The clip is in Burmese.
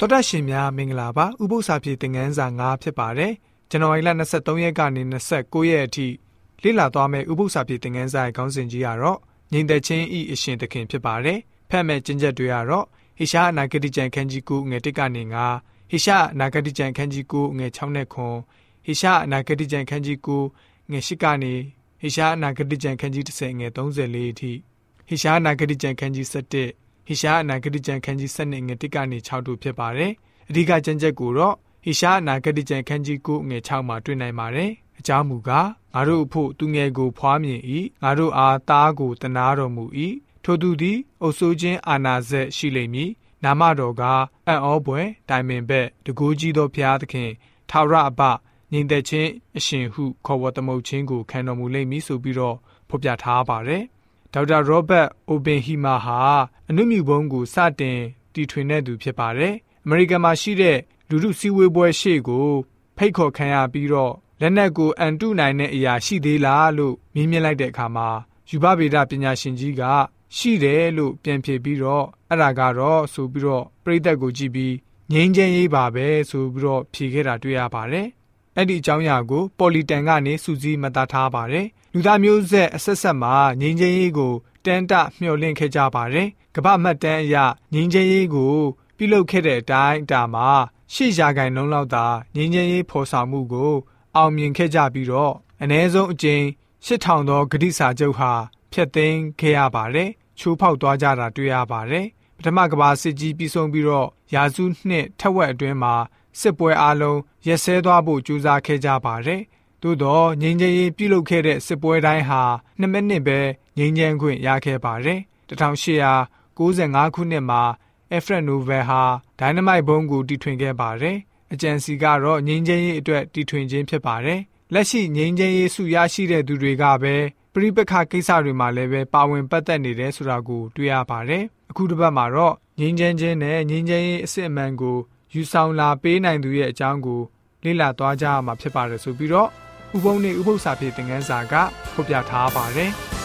တော်တာရှင်များမင်္ဂလာပါဥပု္ပ္ပစာပြေသင်ခန်းစာ9ဖြစ်ပါတယ်ဇန်နဝါရီလ23ရက်ကနေ29ရက်အထိလေ့လာသွားမယ့်ဥပု္ပ္ပစာပြေသင်ခန်းစာရဲ့ခေါင်းစဉ်ကြီးကတော့ငြိမ်သက်ခြင်းဤအရှင်သခင်ဖြစ်ပါတယ်ဖတ်မဲ့ကျင့်ချက်တွေကတော့ဟေရှာအနာဂတိကျမ်းခန်းကြီး9ငွေ1ကနေ9ဟေရှာအနာဂတိကျမ်းခန်းကြီး9ငွေ6နဲ့ခွန်ဟေရှာအနာဂတိကျမ်းခန်းကြီး9ငွေ10ကနေဟေရှာအနာဂတိကျမ်းခန်းကြီး10ငွေ34အထိဟေရှာအနာဂတိကျမ်းခန်းကြီး7 ဟေရှာအနာဂတိကျမ်းခန်းကြီး7ငွေ1ကနေ6တို့ဖြစ်ပါတယ်။အဓိကကျမ်းချက်ကိုတော့ဟေရှာအနာဂတိကျမ်းခန်းကြီး9ငွေ6မှာတွေ့နိုင်ပါတယ်။အကြောင်းမူကားငါတို့အဖို့သူငယ်ကိုဖွားမြင်၏ငါတို့အားသားကိုတနာတော်မူ၏ထိုသူသည်အုပ်ဆိုးခြင်းအာနာဇက်ရှိလိမ့်မည်။နာမတော်ကအံ့ဩဖွယ်တိုင်ပင်ဘက်တကူကြီးသောဘုရားသခင်ထာဝရအပငြိမ်သက်ခြင်းအရှင်ဟုခေါ်ဝေါ်သမုတ်ခြင်းကိုခံတော်မူလိမ့်မည်ဆိုပြီးတော့ဖော်ပြထားပါတယ်။ ဒေါက်တာရောဘတ်အိုဘင်ဟီမာဟာအနုမြူဘုံကိုစတင်တီထွင်တဲ့သူဖြစ်ပါတယ်။အမေရိကန်မှာရှိတဲ့လူထုစည်းဝေးပွဲရှေ့ကို ဖိတ်ခေါ်ခံရပြီးတော့လက်နက်ကိုအန်တုနိုင်တဲ့အရာရှိသေးလားလို့မြင်းမြင်လိုက်တဲ့အခါမှာယူဘဗေဒပညာရှင်ကြီးကရှိတယ်လို့ပြန်ဖြေပြီးတော့အဲ့ဒါကတော့ဆိုပြီးတော့ပြိသက်ကိုကြည့်ပြီးငိမ့်ချမ်းရေးပါပဲဆိုပြီးတော့ဖြေခဲ့တာတွေ့ရပါတယ်။ အဲ့ဒီအကြောင်းအရာကိုပေါ်လီတန်ကနေစူးစီးမှတ်သားထားပါတယ်လူသားမျိုးဆက်အဆက်ဆက်မှာငြိမ်းချမ်းရေးကိုတန်တမျှော်လင့်ခဲ့ကြပါတယ်။ကမ္ဘာမှတ်တမ်းအရငြိမ်းချမ်းရေးကိုပြုလုပ်ခဲ့တဲ့အတိုင်းအတာမှာရှေ့ရာဂိုင်လုံးလောက်သာငြိမ်းချမ်းရေးဖော်ဆောင်မှုကိုအောင်မြင်ခဲ့ကြပြီးတော့အ ਨੇ ဆုံးအကြိမ်8000သောဂတိစာချုပ်ဟာဖျက်သိမ်းခဲ့ရပါတယ်။ချိုးဖောက်သွားကြတာတွေ့ရပါတယ်။ပထမကမ္ဘာစစ်ကြီးပြီးဆုံးပြီးတော့ရာစုနှစ်ထက်ဝက်အတွင်းမှာ စစ်ပွဲအလုံးရက်စဲသွားဖို့ကြိုးစားခဲ့ကြပါတယ်။သို့တော့ငြိမ်းချမ်းရေးပြုလုပ်ခဲ့တဲ့စစ်ပွဲတိုင်းဟာ2မိနစ်ပဲငြိမ်းချမ်းခွင့်ရခဲ့ပါတယ်1895ခုနှစ်မှာအဖရက်နိုဗယ်ဟာဒိုင်နမိုက်ဘုံကိုတီထွင်ခဲ့ပါတယ်အကြံစီကတော့ငြိမ်းချမ်းရေးအတွက်တီထွင်ခြင်းဖြစ်ပါတယ်လက်ရှိငြိမ်းချမ်းရေးစုရရှိတဲ့သူတွေကပဲပြိပခကိစ္စတွေမှာလည်းပဲပါဝင်ပတ်သက်နေတယ်ဆိုတာကိုတွေ့ရပါတယ်အခုတစ်ပတ်မှာတော့ငြိမ်းချမ်းခြင်းနဲ့ငြိမ်းချမ်းရေးအစစ်အမှန်ကို ယူဆောင်လာပေးနိုင်သူရဲ့အကြောင်းကိုလေ့လာသွားကြရမှာဖြစ်ပါတယ်ဆိုပြီးတော့ဥပုံနေဥပု္ပ္ပစာဖြစ်တဲ့ငန်းစာကဖော်ပြထားပါတယ်။